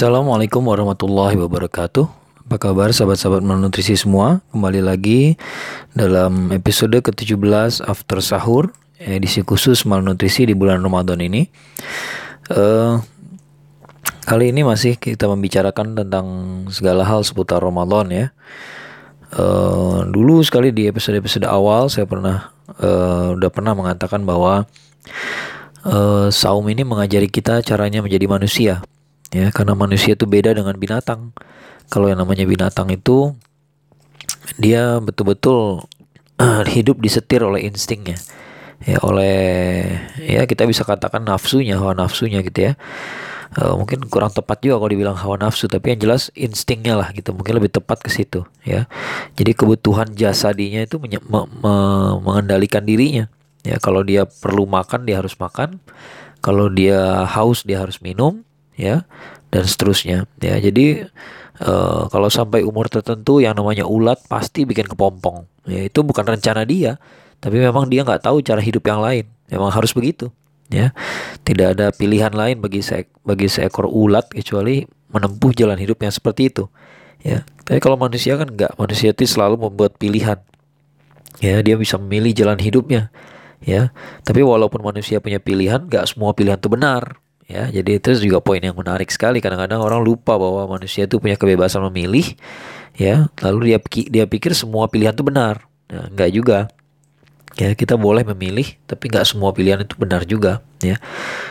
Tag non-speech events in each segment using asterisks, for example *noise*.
Assalamualaikum warahmatullahi wabarakatuh. Apa kabar sahabat-sahabat malnutrisi semua? Kembali lagi dalam episode ke-17 After Sahur, edisi khusus malnutrisi di bulan Ramadan ini. Uh, kali ini masih kita membicarakan tentang segala hal seputar Ramadan ya. Uh, dulu sekali di episode-episode awal saya pernah uh, udah pernah mengatakan bahwa uh, saum ini mengajari kita caranya menjadi manusia ya karena manusia itu beda dengan binatang. Kalau yang namanya binatang itu dia betul-betul *clears throat* hidup disetir oleh instingnya. Ya oleh ya kita bisa katakan nafsunya hawa nafsunya gitu ya. Uh, mungkin kurang tepat juga kalau dibilang hawa nafsu tapi yang jelas instingnya lah gitu. Mungkin lebih tepat ke situ ya. Jadi kebutuhan jasadinya itu me me mengendalikan dirinya. Ya kalau dia perlu makan dia harus makan. Kalau dia haus dia harus minum ya dan seterusnya ya. Jadi uh, kalau sampai umur tertentu yang namanya ulat pasti bikin kepompong ya. Itu bukan rencana dia tapi memang dia nggak tahu cara hidup yang lain. Memang harus begitu ya. Tidak ada pilihan lain bagi se bagi seekor ulat kecuali menempuh jalan hidup yang seperti itu ya. Tapi kalau manusia kan nggak. Manusia itu selalu membuat pilihan ya. Dia bisa memilih jalan hidupnya ya. Tapi walaupun manusia punya pilihan nggak semua pilihan itu benar ya jadi itu juga poin yang menarik sekali. Kadang-kadang orang lupa bahwa manusia itu punya kebebasan memilih ya. Lalu dia dia pikir semua pilihan itu benar. Nah, nggak juga. Ya kita boleh memilih tapi nggak semua pilihan itu benar juga ya.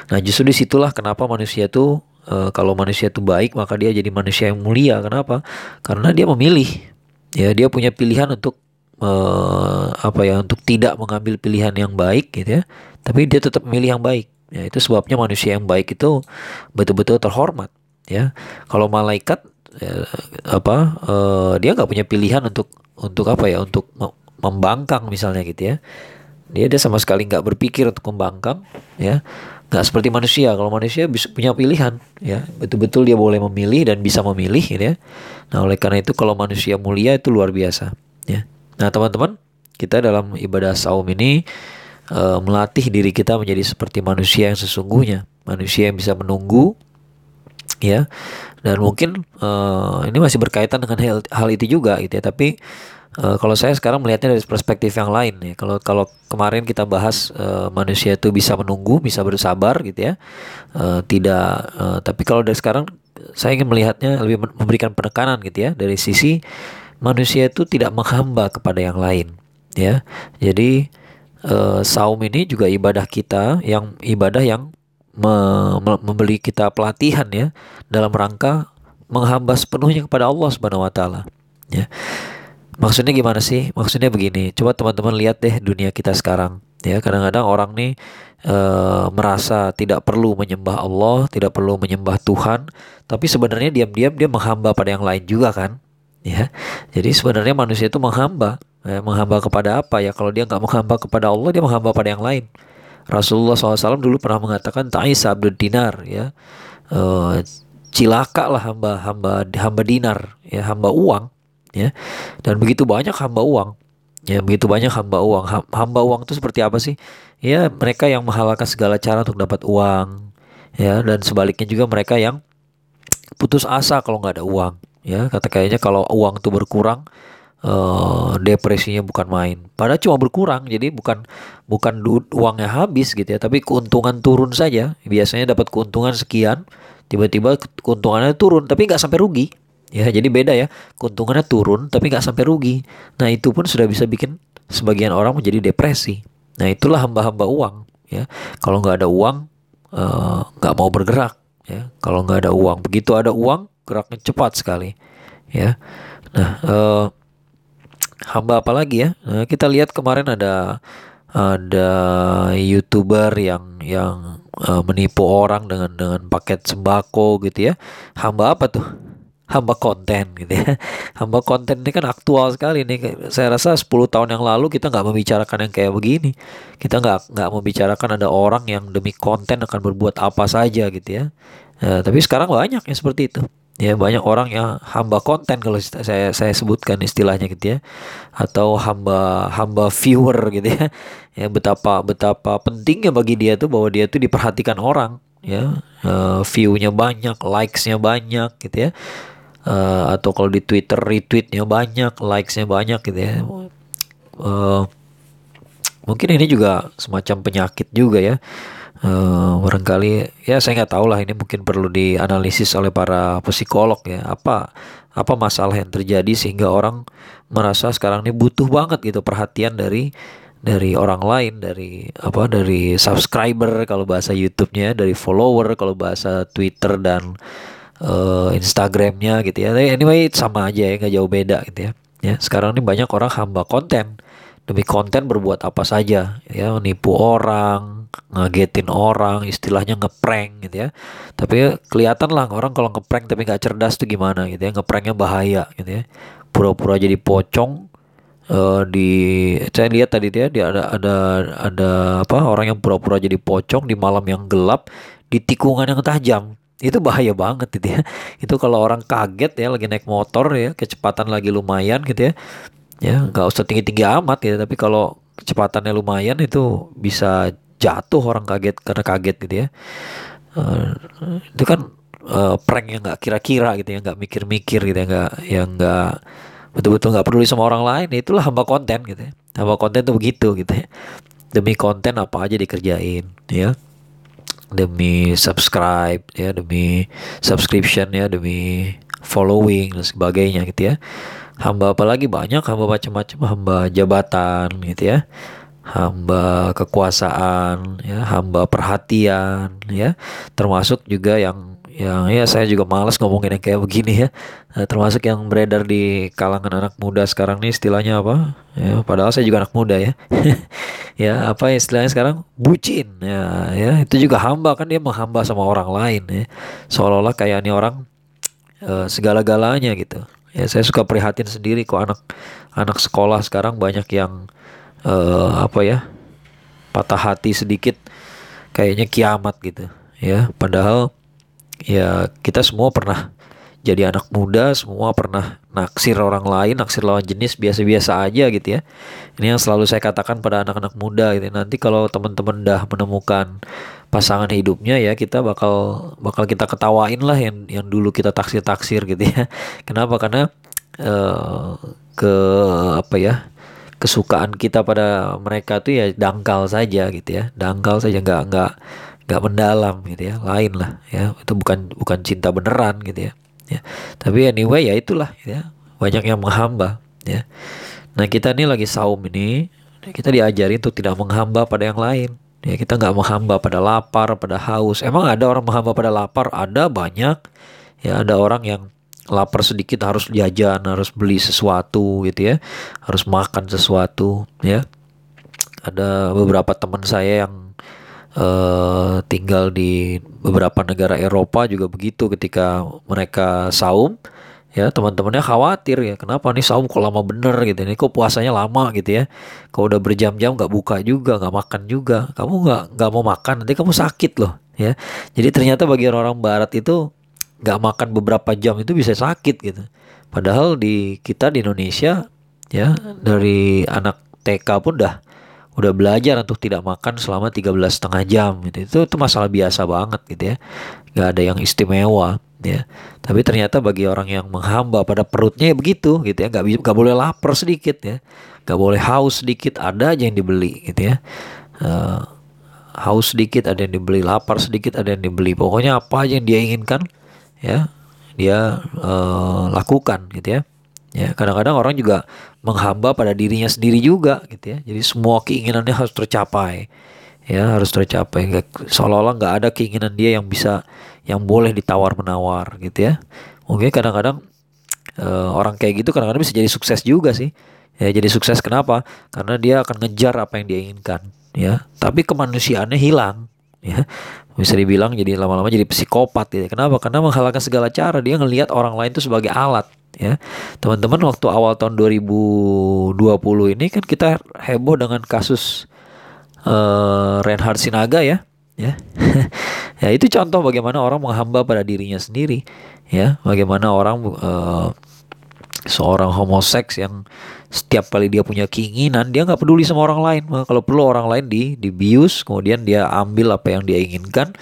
Nah justru di situlah kenapa manusia itu e, kalau manusia itu baik maka dia jadi manusia yang mulia. Kenapa? Karena dia memilih ya. Dia punya pilihan untuk e, apa ya untuk tidak mengambil pilihan yang baik gitu ya. Tapi dia tetap memilih yang baik Ya, itu sebabnya manusia yang baik itu betul-betul terhormat. Ya, kalau malaikat ya, apa uh, dia nggak punya pilihan untuk untuk apa ya untuk membangkang misalnya gitu ya. Dia dia sama sekali nggak berpikir untuk membangkang, ya nggak seperti manusia. Kalau manusia bisa punya pilihan, ya betul-betul dia boleh memilih dan bisa memilih, gitu ya. Nah oleh karena itu kalau manusia mulia itu luar biasa, ya. Nah teman-teman kita dalam ibadah saum ini uh, melatih diri kita menjadi seperti manusia yang sesungguhnya, manusia yang bisa menunggu, ya. Dan mungkin uh, ini masih berkaitan dengan hal, hal itu juga, gitu ya. Tapi uh, kalau saya sekarang melihatnya dari perspektif yang lain, ya. Kalau kalau kemarin kita bahas uh, manusia itu bisa menunggu, bisa bersabar, gitu ya. Uh, tidak, uh, tapi kalau dari sekarang saya ingin melihatnya lebih memberikan penekanan, gitu ya, dari sisi manusia itu tidak menghamba kepada yang lain, ya. Jadi uh, saum ini juga ibadah kita yang ibadah yang me, me, membeli kita pelatihan ya dalam rangka menghamba sepenuhnya kepada Allah Subhanahu wa taala ya. Maksudnya gimana sih? Maksudnya begini, coba teman-teman lihat deh dunia kita sekarang ya. Kadang-kadang orang nih e, merasa tidak perlu menyembah Allah, tidak perlu menyembah Tuhan, tapi sebenarnya diam-diam dia menghamba pada yang lain juga kan? Ya. Jadi sebenarnya manusia itu menghamba Ya, menghamba kepada apa ya? Kalau dia nggak menghamba kepada Allah, dia menghamba pada yang lain. Rasulullah SAW dulu pernah mengatakan Ta'is abdul dinar ya. Uh, cilaka lah hamba hamba hamba dinar ya hamba uang ya dan begitu banyak hamba uang ya begitu banyak hamba uang hamba uang itu seperti apa sih ya mereka yang menghalalkan segala cara untuk dapat uang ya dan sebaliknya juga mereka yang putus asa kalau nggak ada uang ya kata kayaknya kalau uang itu berkurang uh, depresinya bukan main. Padahal cuma berkurang, jadi bukan bukan uangnya habis gitu ya, tapi keuntungan turun saja. Biasanya dapat keuntungan sekian, tiba-tiba keuntungannya turun, tapi nggak sampai rugi. Ya, jadi beda ya. Keuntungannya turun, tapi nggak sampai rugi. Nah itu pun sudah bisa bikin sebagian orang menjadi depresi. Nah itulah hamba-hamba uang. Ya, kalau nggak ada uang, eh, nggak uh, mau bergerak. Ya, kalau nggak ada uang, begitu ada uang, geraknya cepat sekali. Ya, nah. Uh, hamba apa lagi ya? Nah, kita lihat kemarin ada ada youtuber yang yang uh, menipu orang dengan dengan paket sembako gitu ya. Hamba apa tuh? Hamba konten gitu ya. *laughs* Hamba konten ini kan aktual sekali nih. Saya rasa 10 tahun yang lalu kita nggak membicarakan yang kayak begini. Kita nggak nggak membicarakan ada orang yang demi konten akan berbuat apa saja gitu ya. Uh, tapi sekarang banyak yang seperti itu ya banyak orang yang hamba konten kalau saya saya sebutkan istilahnya gitu ya. Atau hamba hamba viewer gitu ya. Ya betapa betapa pentingnya bagi dia tuh bahwa dia tuh diperhatikan orang ya. Uh, view-nya banyak likes-nya banyak gitu ya. Uh, atau kalau di Twitter retweetnya banyak likes-nya banyak gitu ya. Uh, mungkin ini juga semacam penyakit juga ya uh, barangkali ya saya nggak tahu lah ini mungkin perlu dianalisis oleh para psikolog ya. Apa apa masalah yang terjadi sehingga orang merasa sekarang ini butuh banget gitu perhatian dari dari orang lain dari apa dari subscriber kalau bahasa YouTube-nya dari follower kalau bahasa Twitter dan uh, Instagramnya gitu ya. Anyway sama aja ya nggak jauh beda gitu ya. Ya sekarang ini banyak orang hamba konten. Demi konten berbuat apa saja ya menipu orang ngagetin orang istilahnya ngeprank gitu ya. Tapi kelihatan lah orang kalau ngeprank tapi nggak cerdas tuh gimana gitu ya. Ngepranknya bahaya gitu ya. Pura-pura jadi pocong uh, di saya lihat tadi dia dia ada ada ada apa orang yang pura-pura jadi pocong di malam yang gelap di tikungan yang tajam. Itu bahaya banget gitu ya. Itu kalau orang kaget ya lagi naik motor ya kecepatan lagi lumayan gitu ya. Ya nggak usah tinggi tinggi amat ya tapi kalau kecepatannya lumayan itu bisa jatuh orang kaget karena kaget gitu ya. Uh, itu kan uh, prank yang nggak kira-kira gitu ya nggak mikir-mikir gitu ya nggak yang nggak betul-betul nggak peduli sama orang lain itulah hamba konten gitu ya. Hamba konten tuh begitu gitu ya. Demi konten apa aja dikerjain ya. Demi subscribe ya demi subscription ya demi following dan sebagainya gitu ya. Hamba apalagi banyak hamba macam-macam hamba jabatan gitu ya hamba kekuasaan ya hamba perhatian ya. Termasuk juga yang yang ya saya juga males ngomongin yang kayak begini ya. Nah, termasuk yang beredar di kalangan anak muda sekarang nih istilahnya apa? Ya padahal saya juga anak muda ya. *laughs* Ya apa istilahnya sekarang? Bucin ya ya. Itu juga hamba kan dia menghamba sama orang lain ya. Seolah-olah kayak ini orang uh, segala-galanya gitu. Ya saya suka prihatin sendiri kok anak anak sekolah sekarang banyak yang uh, apa ya patah hati sedikit kayaknya kiamat gitu ya. Padahal ya kita semua pernah jadi anak muda semua pernah naksir orang lain naksir lawan jenis biasa-biasa aja gitu ya. Ini yang selalu saya katakan pada anak-anak muda gitu. Nanti kalau teman-teman dah menemukan pasangan hidupnya ya kita bakal bakal kita ketawain lah yang yang dulu kita taksir taksir gitu ya. *laughs* Kenapa? Karena uh, ke apa ya kesukaan kita pada mereka tuh ya dangkal saja gitu ya. Dangkal saja nggak nggak nggak mendalam gitu ya. Lain lah ya. Itu bukan bukan cinta beneran gitu ya. Ya. Tapi anyway ya itulah ya. Banyak yang menghamba ya. Nah kita ini lagi saum ini kita diajari untuk tidak menghamba pada yang lain. Ya kita nggak menghamba pada lapar, pada haus. Emang ada orang menghamba pada lapar? Ada banyak. Ya ada orang yang lapar sedikit harus jajan, harus beli sesuatu gitu ya, harus makan sesuatu ya. Ada beberapa teman saya yang uh, tinggal di beberapa negara Eropa juga begitu ketika mereka saum. Ya teman-temannya khawatir ya kenapa nih saum kok lama bener gitu? Ini kok puasanya lama gitu ya? Kalau udah berjam-jam nggak buka juga nggak makan juga? Kamu nggak nggak mau makan nanti kamu sakit loh. Ya. Jadi ternyata bagi orang-orang barat itu nggak makan beberapa jam itu bisa sakit gitu. Padahal di kita di Indonesia ya dari anak TK pun udah udah belajar untuk tidak makan selama 13 setengah jam gitu. Itu itu masalah biasa banget gitu ya. Nggak ada yang istimewa ya. Tapi ternyata bagi orang yang menghamba pada perutnya ya begitu gitu ya. Nggak nggak boleh lapar sedikit ya. Nggak boleh haus sedikit ada aja yang dibeli gitu ya. Uh, haus sedikit ada yang dibeli lapar sedikit ada yang dibeli. Pokoknya apa aja yang dia inginkan ya dia uh, lakukan gitu ya. Ya kadang-kadang orang juga menghamba pada dirinya sendiri juga gitu ya. Jadi semua keinginannya harus tercapai ya harus tercapai. Seolah-olah nggak ada keinginan dia yang bisa yang boleh ditawar menawar gitu ya. Mungkin kadang-kadang uh, orang kayak gitu kadang-kadang bisa jadi sukses juga sih. Ya jadi sukses kenapa? Karena dia akan ngejar apa yang dia inginkan ya. Tapi kemanusiaannya hilang ya. Bisa dibilang jadi lama-lama jadi psikopat ya. Kenapa? Karena menghalalkan segala cara. Dia ngelihat orang lain itu sebagai alat ya. Teman-teman waktu awal tahun 2020 ini kan kita heboh dengan kasus uh, Reinhard Sinaga ya ya. *laughs* Ya itu contoh bagaimana orang menghamba pada dirinya sendiri ya. Bagaimana orang uh, seorang homoseks yang setiap kali dia punya keinginan dia nggak peduli sama orang lain. Kalau perlu orang lain di dibius kemudian dia ambil apa yang dia inginkan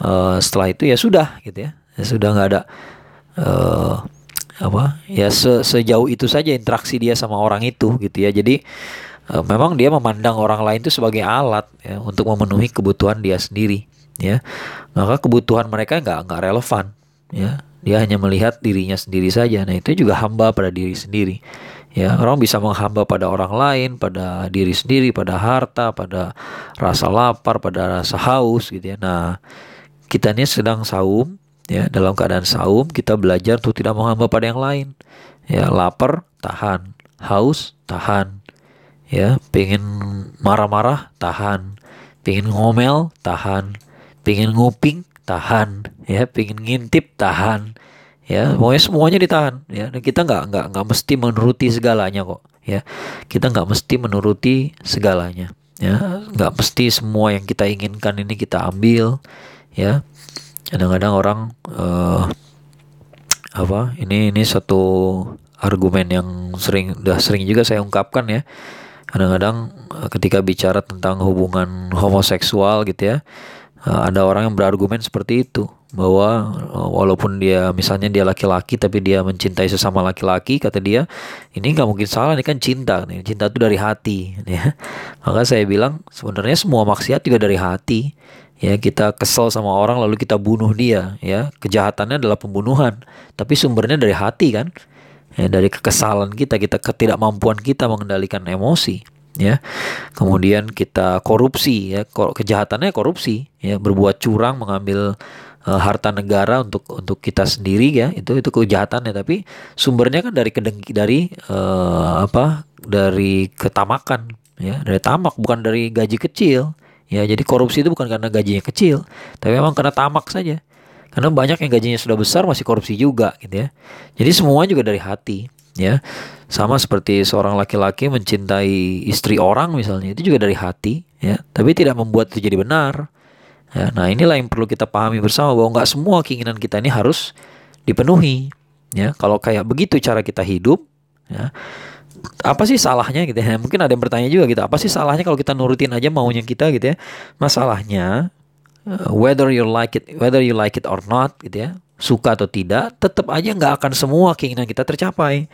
uh, setelah itu ya sudah gitu ya, ya sudah nggak ada uh, apa ya se sejauh itu saja interaksi dia sama orang itu gitu ya. Jadi uh, memang dia memandang orang lain itu sebagai alat ya untuk memenuhi kebutuhan dia sendiri ya. Maka kebutuhan mereka nggak nggak relevan ya dia hanya melihat dirinya sendiri saja. Nah itu juga hamba pada diri sendiri. Ya orang bisa menghamba pada orang lain pada diri sendiri pada harta pada rasa lapar pada rasa haus gitu ya. Nah kita ini sedang saum ya. Dalam keadaan saum kita belajar untuk tidak menghamba pada yang lain. Ya lapar tahan. Haus tahan. Ya pengen marah-marah tahan. Pengen ngomel tahan. Pengen nguping tahan ya pengen ngintip tahan ya pokoknya semuanya ditahan ya. Dan kita nggak nggak nggak mesti menuruti segalanya kok ya. Kita nggak mesti menuruti segalanya ya. Nggak mesti semua yang kita inginkan ini kita ambil ya. Kadang-kadang orang uh, apa ini ini satu argumen yang sering udah sering juga saya ungkapkan ya. Kadang-kadang eh, ketika bicara tentang hubungan homoseksual gitu ya ada orang yang berargumen seperti itu bahwa uh, walaupun dia misalnya dia laki-laki tapi dia mencintai sesama laki-laki kata dia ini nggak mungkin salah ini kan cinta nih. Cinta itu dari hati *laughs* ya. Maka saya bilang sebenarnya semua maksiat juga dari hati ya. Kita kesel sama orang lalu kita bunuh dia ya. Kejahatannya adalah pembunuhan tapi sumbernya dari hati kan. Ya dari kekesalan kita kita ketidakmampuan kita mengendalikan emosi ya kemudian kita korupsi ya kejahatannya korupsi ya berbuat curang mengambil uh, harta negara untuk untuk kita sendiri ya itu itu kejahatannya tapi sumbernya kan dari kedengki dari uh, apa dari ketamakan ya dari tamak bukan dari gaji kecil Ya, jadi korupsi itu bukan karena gajinya kecil, tapi memang karena tamak saja. Karena banyak yang gajinya sudah besar masih korupsi juga gitu ya. Jadi semua juga dari hati, ya. Sama seperti seorang laki-laki mencintai istri orang misalnya, itu juga dari hati, ya. Tapi tidak membuat itu jadi benar. Ya, nah inilah yang perlu kita pahami bersama bahwa nggak semua keinginan kita ini harus dipenuhi. Ya, kalau kayak begitu cara kita hidup, ya, apa sih salahnya gitu ya mungkin ada yang bertanya juga gitu apa sih salahnya kalau kita nurutin aja maunya kita gitu ya masalahnya uh, whether you like it whether you like it or not gitu ya suka atau tidak tetap aja nggak akan semua keinginan kita tercapai.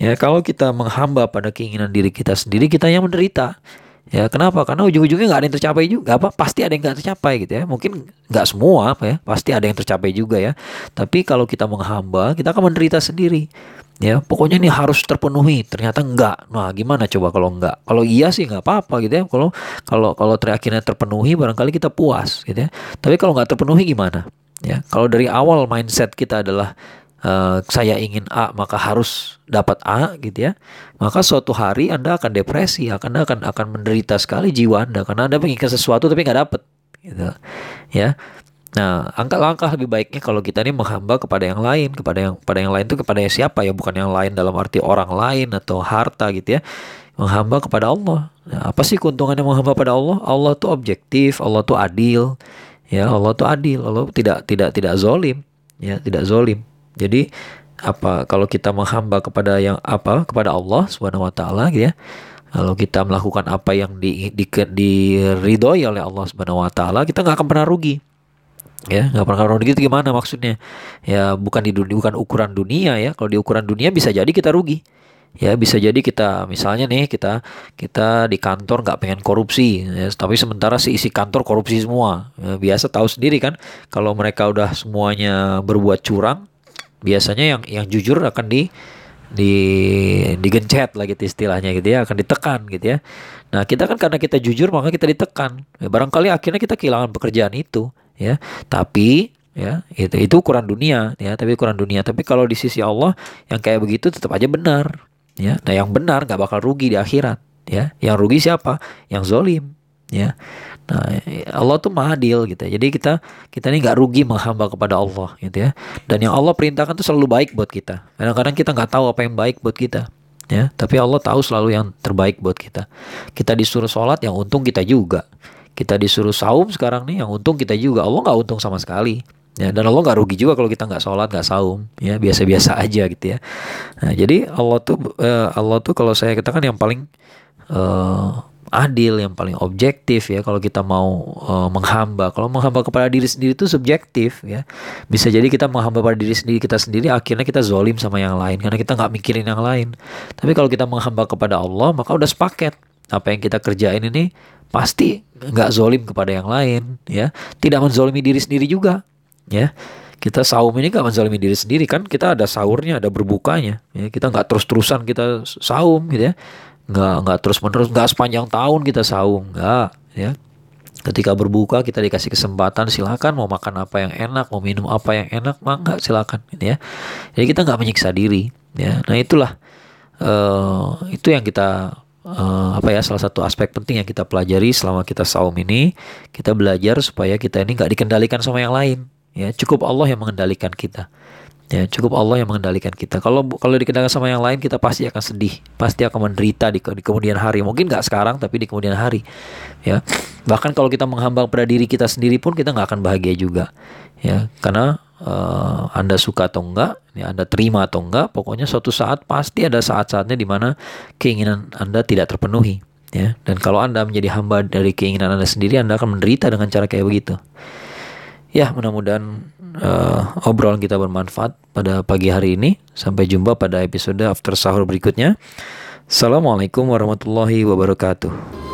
Ya kalau kita menghamba pada keinginan diri kita sendiri kita yang menderita. Ya kenapa? Karena ujung-ujungnya nggak ada yang tercapai juga apa? Pasti ada yang nggak tercapai gitu ya. Mungkin nggak semua apa ya? Pasti ada yang tercapai juga ya. Tapi kalau kita menghamba kita akan menderita sendiri. Ya pokoknya ini harus terpenuhi. Ternyata enggak nah gimana coba kalau enggak kalau iya sih nggak apa-apa gitu ya. Kalau kalau kalau terakhirnya terpenuhi barangkali kita puas gitu ya. Tapi kalau nggak terpenuhi gimana ya kalau dari awal mindset kita adalah uh, saya ingin A maka harus dapat A gitu ya maka suatu hari anda akan depresi akan akan akan menderita sekali jiwa anda karena anda menginginkan sesuatu tapi nggak dapat gitu ya Nah, angka langkah lebih baiknya kalau kita ini menghamba kepada yang lain, kepada yang pada yang lain itu kepada siapa ya, bukan yang lain dalam arti orang lain atau harta gitu ya. Menghamba kepada Allah. Nah, apa sih keuntungannya menghamba pada Allah? Allah tuh objektif, Allah tuh adil. Ya, Allah tuh adil. Allah tidak tidak tidak zolim, ya, tidak zolim. Jadi apa kalau kita menghamba kepada yang apa kepada Allah Subhanahu wa taala gitu ya. Kalau kita melakukan apa yang di, di, diridhoi oleh Allah Subhanahu wa taala, kita nggak akan pernah rugi ya nggak pernah rugi itu gimana maksudnya ya bukan di dunia bukan ukuran dunia ya kalau di ukuran dunia bisa jadi kita rugi ya bisa jadi kita misalnya nih kita kita di kantor nggak pengen korupsi ya, tapi sementara si isi kantor korupsi semua. Ya, biasa tahu sendiri kan kalau mereka udah semuanya berbuat curang biasanya yang yang jujur akan di di digencet lagi gitu istilahnya gitu ya akan ditekan gitu ya. Nah kita kan karena kita jujur maka kita ditekan. Ya, barangkali akhirnya kita kehilangan pekerjaan itu ya. Tapi ya itu itu ukuran dunia ya. Tapi ukuran dunia. Tapi kalau di sisi Allah yang kayak begitu tetap aja benar ya nah yang benar nggak bakal rugi di akhirat ya. Yang rugi siapa? Yang zolim ya. Nah Allah tuh mahadil gitu jadi kita kita ini nggak rugi menghamba kepada Allah gitu ya. Dan yang Allah perintahkan tuh selalu baik buat kita. Kadang-kadang kita nggak tahu apa yang baik buat kita ya. Tapi Allah tahu selalu yang terbaik buat kita. Kita disuruh sholat yang untung kita juga. Kita disuruh saum sekarang nih yang untung kita juga. Allah nggak untung sama sekali ya dan Allah nggak rugi juga kalau kita nggak sholat nggak saum ya biasa-biasa aja gitu ya nah jadi Allah tuh uh, Allah tuh kalau saya katakan yang paling uh, adil, yang paling objektif ya kalau kita mau uh, menghamba. Kalau menghamba kepada diri sendiri itu subjektif ya. Bisa jadi kita menghamba pada diri sendiri kita sendiri akhirnya kita zolim sama yang lain karena kita nggak mikirin yang lain. Tapi kalau kita menghamba kepada Allah maka udah sepaket apa yang kita kerjain ini pasti nggak zolim kepada yang lain ya. Tidak menzolimi diri sendiri juga ya kita saum ini nggak menzalimi diri sendiri kan? Kita ada sahurnya ada berbukanya. Ya kita nggak terus terusan kita saum gitu ya. Nggak nggak terus menerus nggak sepanjang tahun kita saum nggak ya. Ketika berbuka kita dikasih kesempatan silakan mau makan apa yang enak mau minum apa yang enak. Mangga silakan gitu ya. Jadi kita nggak menyiksa diri ya. Nah itulah uh, itu yang kita uh, apa ya salah satu aspek penting yang kita pelajari selama kita saum ini. Kita belajar supaya kita ini nggak dikendalikan sama yang lain Ya, cukup Allah yang mengendalikan kita. Ya, cukup Allah yang mengendalikan kita. Kalau kalau dikendalikan sama yang lain kita pasti akan sedih, pasti akan menderita di, di kemudian hari. Mungkin nggak sekarang tapi di kemudian hari. Ya. Bahkan kalau kita menghambang pada diri kita sendiri pun kita nggak akan bahagia juga. Ya, karena uh, Anda suka atau enggak, ya Anda terima atau enggak, pokoknya suatu saat pasti ada saat-saatnya di mana keinginan Anda tidak terpenuhi. Ya, dan kalau Anda menjadi hamba dari keinginan Anda sendiri, Anda akan menderita dengan cara kayak begitu. Ya, mudah-mudahan uh, obrolan kita bermanfaat pada pagi hari ini. Sampai jumpa pada episode after sahur berikutnya. Assalamualaikum warahmatullahi wabarakatuh.